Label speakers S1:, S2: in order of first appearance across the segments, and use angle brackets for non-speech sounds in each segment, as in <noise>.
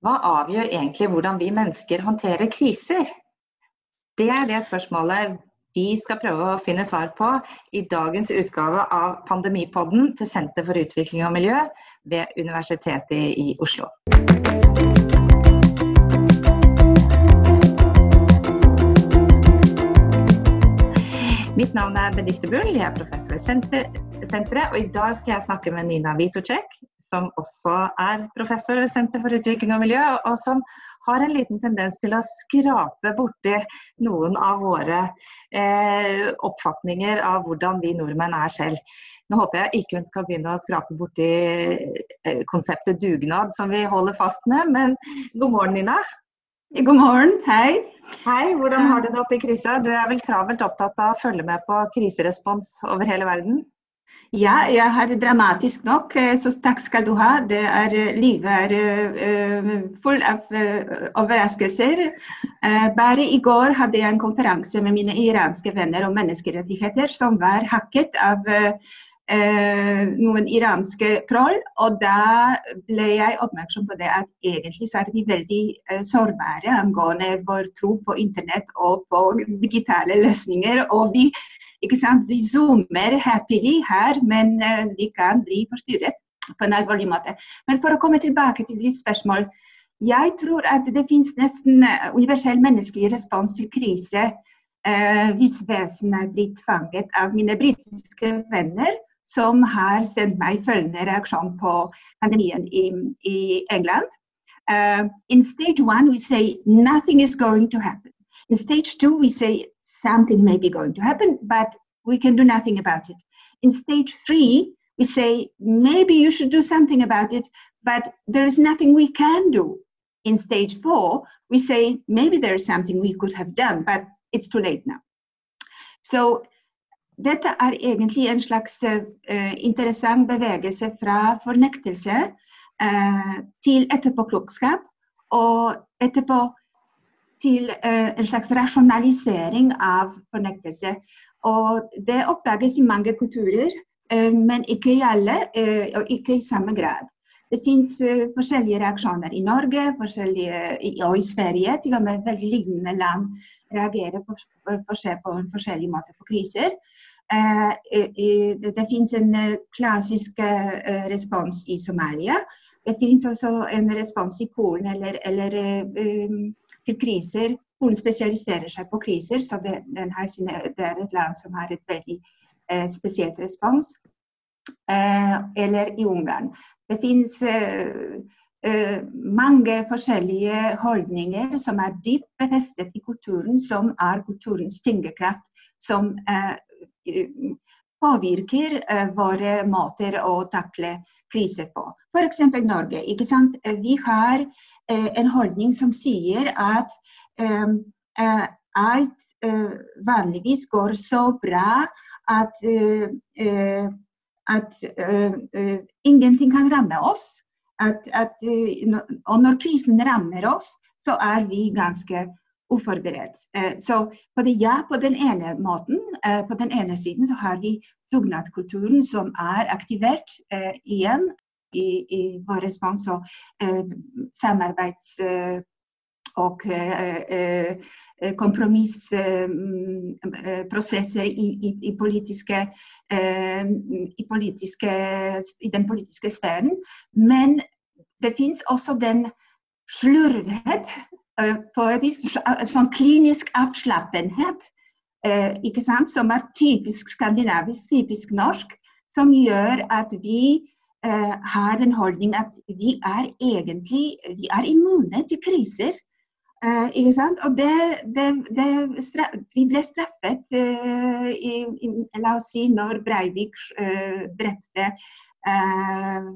S1: Hva avgjør egentlig hvordan vi mennesker håndterer kriser? Det er det spørsmålet vi skal prøve å finne svar på i dagens utgave av Pandemipodden til Senter for utvikling og miljø ved Universitetet i Oslo. Mitt navn er Benedicte Bull, jeg er professor ved senteret. Og i dag skal jeg snakke med Nina Vitocek, som også er professor ved Senter for utvikling og miljø, og som har en liten tendens til å skrape borti noen av våre eh, oppfatninger av hvordan vi nordmenn er selv. Nå håper jeg ikke hun skal begynne å skrape borti eh, konseptet dugnad, som vi holder fast med, men god morgen, Nina.
S2: God morgen, hei.
S1: Hei, hvordan har du det oppe i krisa? Du er vel travelt opptatt av å følge med på kriserespons over hele verden?
S2: Ja, jeg har det dramatisk nok, eh, så takk skal du ha. Det er, eh, livet er uh, full av overraskelser. Bare i går hadde jeg en konferanse med mine iranske venner om menneskerettigheter som var hakket av noen iranske troll. Og da ble jeg oppmerksom på det at egentlig så er vi veldig sårbare angående vår tro på internett og på digitale løsninger. og vi ikke sant? De zoomer happily her, men uh, vi kan bli forstyrret på en alvorlig måte. Men for å komme tilbake til ditt spørsmål. Jeg tror at det finnes nesten eh, universell menneskelig respons til krise uh, hvis vesenet er blitt fanget av mine britiske venner som har sendt meg følgende reaksjon på pandemien i, i England. Uh, in stage one, we say nothing is going to happen. In stage two, we say something may be going to happen, but we can do nothing about it. In stage three, we say maybe you should do something about it, but there is nothing we can do. In stage four, we say maybe there is something we could have done, but it's too late now. So dette er egentlig en slags uh, interessant bevegelse fra fornektelse uh, til etterpåklokskap, og etterpå til uh, en slags rasjonalisering av fornektelse. Og det oppdages i mange kulturer, men ikke i alle, og ikke i samme grad. Det fins forskjellige reaksjoner i Norge og i Sverige. Til og med veldig lignende land reagerer på, på, på en forskjellig måte på kriser. Eh, det finnes en eh, klassisk eh, respons i Somalia. Det finnes også en respons i Polen eller, eller til kriser. Polen spesialiserer seg på kriser, så det, sine, det er et land som har et veldig eh, spesielt respons. Eh, eller i Ungarn. Det finnes eh, mange forskjellige holdninger som er dypt befestet i kulturen, som er kulturens tyngdekraft, som påvirker eh, våre måter å takle kriser på. F.eks. Norge. ikke sant? Vi har eh, en holdning som sier at eh, alt vanligvis går så bra at, at ingenting kan ramme oss. At, at, og når krisen rammer oss, så er vi ganske uforberedt. Eh, så på, det, ja, på den ene måten, eh, på den ene siden så har vi dugnadskulturen som er aktivert eh, igjen i, i vår respons og samarbeids og kompromissprosesser i, i, i, politiske, politiske, i den politiske sfæren. Men det fins også den slurvhet Eh, sånn klinisk avslappenhet eh, som er typisk skandinavisk, typisk norsk, som gjør at vi eh, har den holdning at vi er egentlig vi er immune til kriser. Eh, ikke sant? Og det, det, det vi ble straffet eh, i, i, La oss si når Breivik uh, drepte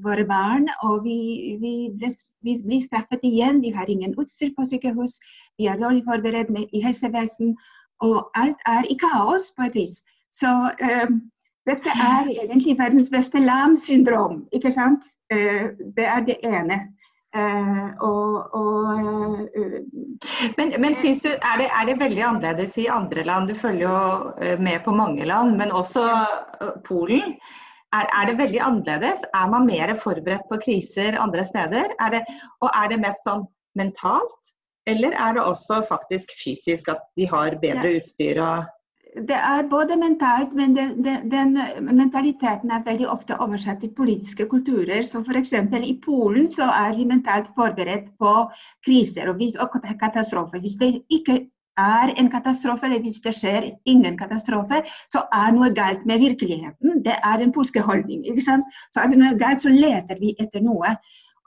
S2: våre barn, og vi, vi ble vi blir straffet igjen. Vi har ingen utstyr på sykehus. Vi er dårlig forberedt med, i helsevesen. Og alt er i kaos på et vis. Så um, dette er egentlig verdens beste land-syndrom. ikke sant? Uh, det er det ene. Uh, og, og uh,
S1: men, men synes du, er det, er det, veldig annerledes i andre land? Du følger jo med på mange land, men også Polen. Er, er, det veldig annerledes? Er man mer forberedt på kriser andre steder? Er det, og er det mest sånn mentalt, eller er det også faktisk fysisk at de har bedre utstyr og
S2: det er både mentalt, men den, den, den, mentaliteten er veldig ofte oversatt til politiske kulturer. Så f.eks. i Polen så er vi mentalt forberedt på kriser og, og katastrofer. Hvis det ikke er en katastrofe, eller hvis det skjer ingen katastrofe, så er noe galt med virkeligheten. Det er den polske holdning. Så er det noe galt, så leter vi etter noe.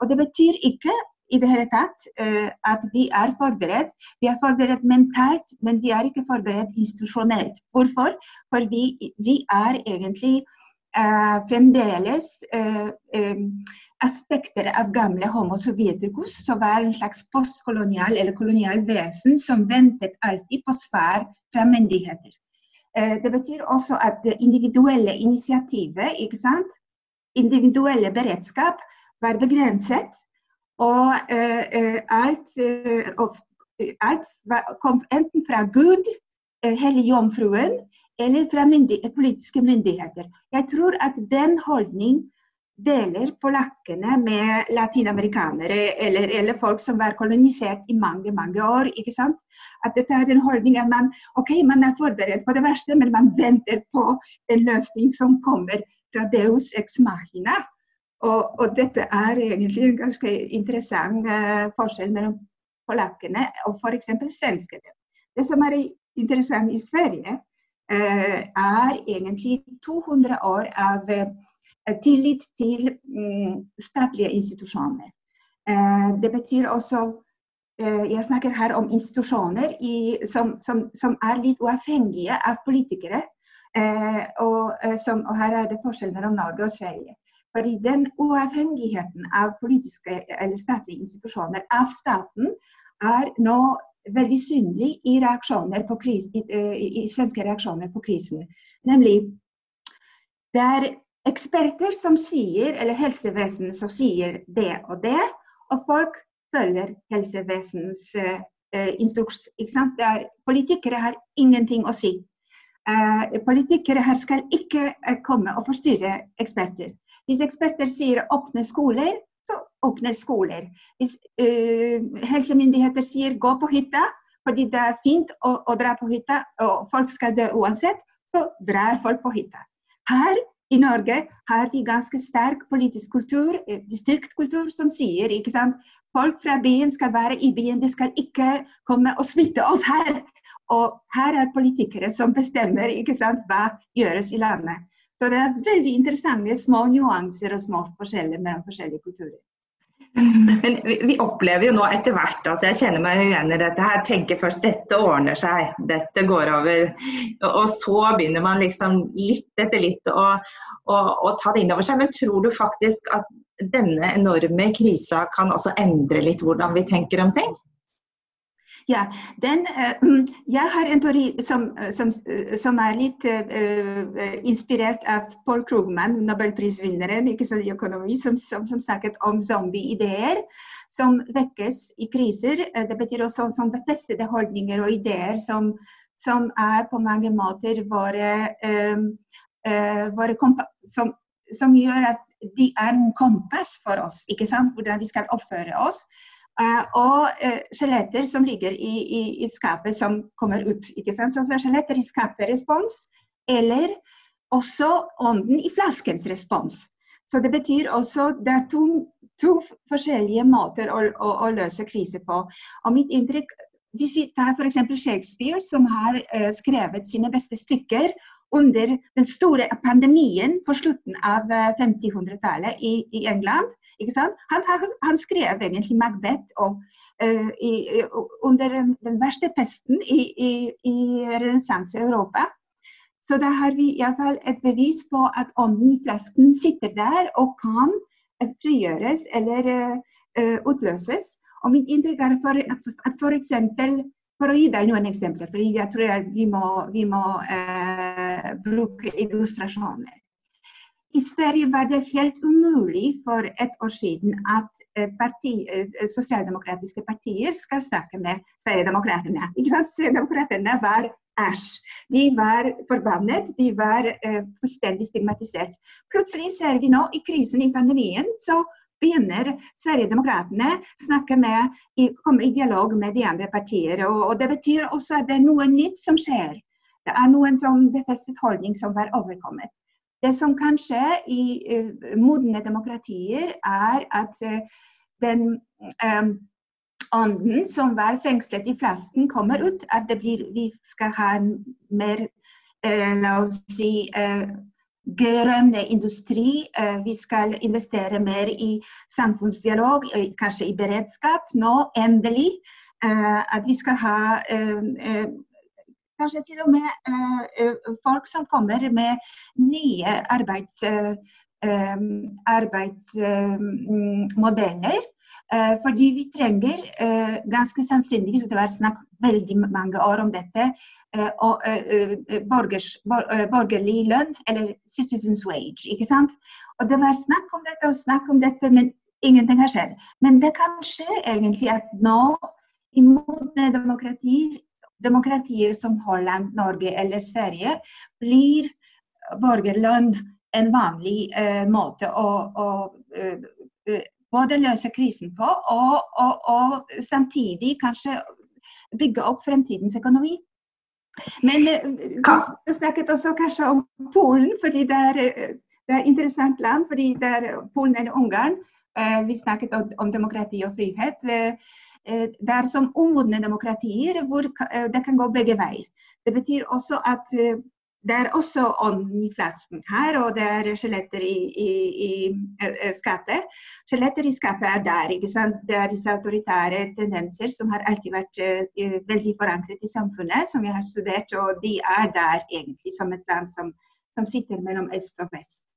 S2: Og det betyr ikke i det hele tatt uh, at vi er forberedt. Vi er forberedt mentalt, men vi er ikke forberedt institusjonelt. Hvorfor? For vi, vi er egentlig uh, fremdeles uh, um, aspekter av gamle Homo sovjeticus, som var en slags postkolonial eller kolonial vesen som ventet alltid på svar fra myndigheter. Eh, det betyr også at det individuelle initiativet, individuelle beredskap, var begrenset. Og eh, eh alt, eh, alt, kom enten fra Gud, jomfruen, eller fra myndighet, politiske myndigheter. Jeg tror at den holdning deler polakkene med latinamerikanere eller, eller, folk som var kolonisert i mange mange år. ikke sant? At dette er en holdning at man, okay, man er forberedt på det verste, men man venter på en løsning som kommer fra Deus ex machina. Og, og dette er egentlig en ganske interessant uh, forskjell mellom polakkene og f.eks. svenskene. Det som er interessant i Sverige, uh, er egentlig 200 år av uh, tillit til um, statlige institusjoner. Det betyr også Jeg snakker her om institusjoner i, som, som, som, er litt uavhengige av politikere. Og, som, og, her er det forskjell mellom Norge og Sverige. Fordi den uavhengigheten av politiske eller statlige institusjoner av staten er nå veldig synlig i, reaksjoner på kris, i, i, i svenske reaksjoner på krisen. Nemlig det er eksperter som sier, eller helsevesenet som sier det og det, og folk følger helsevesenets uh, instruks. Er, politikere har ingenting å si. Uh, politikere her skal ikke uh, komme og forstyrre eksperter. Hvis eksperter sier åpne skoler, så åpne skoler. Hvis helsemyndigheter sier gå på hytta fordi det er fint å, å dra på hytta og folk skal dø uansett, så drar folk på hytta. Her i Norge har vi ganske sterk politisk kultur, eh, distriktkultur, som sier ikke sant? folk fra byen skal være i byen, de skal ikke komme og smitte oss her. Og her er politikere som bestemmer ikke sant, hva gjøres i landet. Så det er veldig interessante små nyanser og små forskjeller mellom forskjellige kulturer. <laughs>
S1: Men vi, opplever jo nå etter hvert, altså jeg kjenner meg igjen i dette her, tenker først dette ordner seg, dette går over. Og så begynner man liksom litt etter litt å, å, å ta det inn over seg. Men tror du faktisk at denne enorme krisa kan også endre litt hvordan vi tenker om ting?
S2: Ja, den, uh, <clears throat> jeg har en teori som, som, som er litt uh, inspirert av Paul Krugman, nobelprisvinneren i økonomi, som, som, snakket om zombie-ideer som vekkes i kriser. Det betyr også som befestede holdninger og ideer som, er på mange måter våre, uh, våre som, som gjør at de er en kompass for oss, ikke sant? hvordan vi skal oppføre oss. Uh, og uh, skjeletter som ligger i, i, i, skapet som kommer ut. ikke sant? Så skjeletter i skapet respons, eller også ånden i flaskens respons. Så det betyr også det er to, to forskjellige måter å, å, å, løse kriser på. Og mitt inntrykk, Hvis vi tar f.eks. Shakespeare, som har uh, skrevet sine beste stykker under den store pandemien på slutten av 50-100-tallet i, i England, han, han, han, skrev egentlig Macbeth og, uh, i, under den, den, verste pesten i, i, i renessanse-Europa. Så da har vi iallfall et bevis på at ånden i flasken sitter der og kan frigjøres eller uh, utløses. Og mitt inntrykk er for, at f.eks. For, for å gi deg noen eksempler, for jeg tror vi må, vi må uh, bruke illustrasjoner. I Sverige var det helt umulig for et år siden at eh, parti, eh, sosialdemokratiske partier skal snakke med Sverigedemokraterna. Sverigedemokraterna var æsj. De var forbannet, de var uh, fullstendig stigmatisert. Plutselig ser vi nå i krisen i pandemien, så begynner Sverigedemokraterna snakke med, i, komme i dialog med de andre partier. Og, og, Det betyr også at det er noe nytt som skjer. Det er noen som befestet holdning som var overkommet. Det som kan skje i uh, modne demokratier, er at uh, den um, ånden som var fengslet i flasken, kommer ut. At blir, vi skal ha en mer la oss si, grønne industri. Vi skal investere mer i samfunnsdialog, kanskje i beredskap nå, endelig. At vi skal ha kanskje til og med uh, folk som kommer med nye arbeids, uh, arbeidsmodeller. Uh, fordi vi trenger ganske sannsynligvis, det var snakk veldig mange år om dette, og, borgers, bor, borgerlig lønn, eller citizens wage. ikke sant? Og Det var snakk om dette og snakk om dette, men ingenting har skjedd. Men det kan skje egentlig at nå i modne demokrati demokratier som Holland, Norge eller Sverige blir borgerlønn en vanlig eh, måte å, å uh, både løse krisen på og, og, og, samtidig kanskje bygge opp fremtidens økonomi. Men uh, du snakket også kanskje om Polen, fordi det er, det er et interessant land. fordi det Polen eller Ungarn. Vi snakket om, demokrati og frihet. Eh, det er som umodne demokratier hvor eh, det kan gå begge veier. Det betyr også at eh, det er også ånden i flasken her, og det er skjeletter i, i, i skapet. Skjeletter i skapet er der. ikke sant? Det er disse autoritære tendenser som har alltid vært uh, veldig forankret i samfunnet, som vi har studert, og de er der egentlig som et land som, som sitter mellom øst og vest.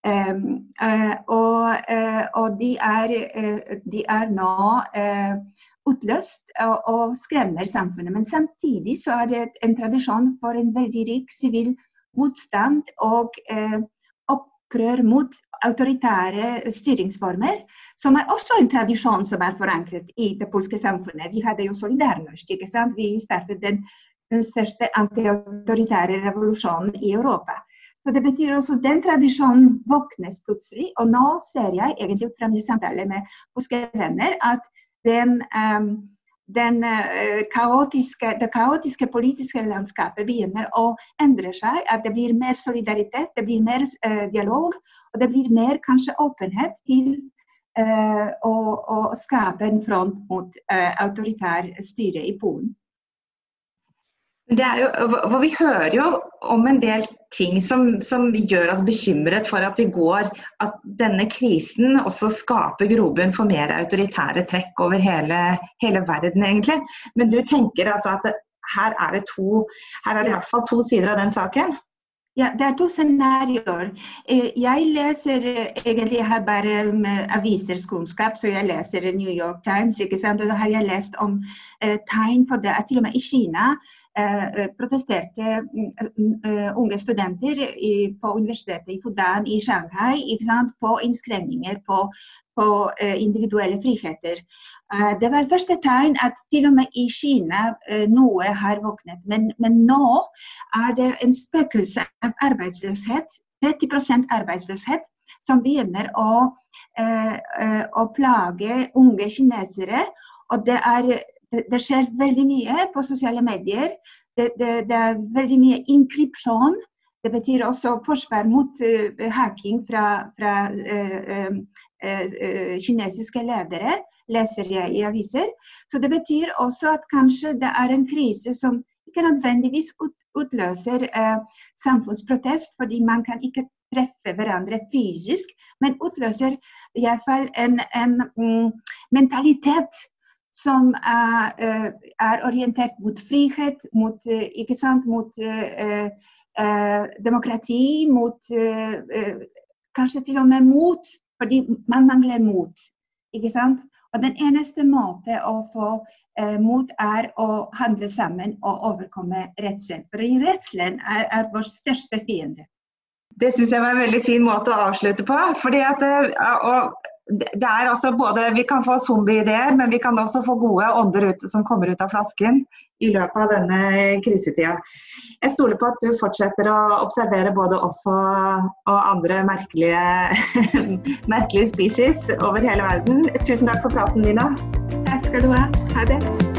S2: Uh, og, uh, og de, er, de, er, nå utløst og, og, skremmer samfunnet. Men samtidig så er det en tradisjon for en veldig rik sivil motstand og eh, opprør mot autoritære styringsformer, som er også en tradisjon som er forankret i det polske samfunnet. Vi hadde jo Solidarność? Vi startet den, den største antiautoritære revolusjonen i Europa. Så Det betyr også den tradisjonen våknes plutselig. Og nå ser jeg egentlig frem til samtaler med polske venner at den, um, den uh, kaotiske, det kaotiske politiske landskapet begynner å endre seg. At det blir mer solidaritet, det blir mer uh, dialog, og det blir mer kanskje åpenhet til uh, å, å, skape en front mot autoritær styre i Polen.
S1: Jo, for vi hører jo om en del ting som, som, gjør oss bekymret for at vi går at denne krisen også skaper grobunn for mer autoritære trekk over hele, hele, verden, egentlig. Men du tenker altså at her er det to, her er det i hvert fall to sider av den saken?
S2: Ja, det er to scenarioer. Eh, jeg leser eh, egentlig jeg har bare avisers kunnskap, så jeg leser New York Times. ikke sant? Og da har jeg lest om eh, tegn på det til og med i Kina Eh, eh, protesterte mm, eh, unge studenter på universitetet i Fudan i Shanghai på innskrenkninger på, på individuelle friheter. Det var første tegn at til og med i Kina noe har våknet. Men, men nå er det en spøkelse av arbeidsløshet, 30% arbeidsløshet, som begynner å, å plage unge kinesere. Og det er det skjer veldig mye på sosiale medier. Det, det, det er veldig mye inkrypsjon. Det betyr også forsvar mot uh, hacking fra, fra uh, uh, kinesiske ledere, leser jeg i aviser. Så det betyr også at kanskje det er en krise som ikke nødvendigvis ut, utløser samfunnsprotest, fordi man kan ikke treffe hverandre fysisk, men utløser i hvert fall en, en um, mentalitet som er, eh, er, orientert mot frihet, mot, eh, sant, mot uh, demokrati, mot kanskje til og med mot, fordi man mangler mot. ikke sant? Og Den eneste måten å få mot er å handle sammen og overkomme redselen. For redselen er, er vår største fiende.
S1: Det syns jeg var en veldig fin måte å avslutte på. fordi at, og det er altså både, Vi kan få zombieideer, men vi kan også få gode ånder ut, som kommer ut av flasken i løpet av denne krisetida. Jeg stoler på at du fortsetter å observere både oss og, andre merkelige, <laughs> merkelige species over hele verden. Tusen takk for praten, Nina.
S2: Takk skal du ha. Ha det.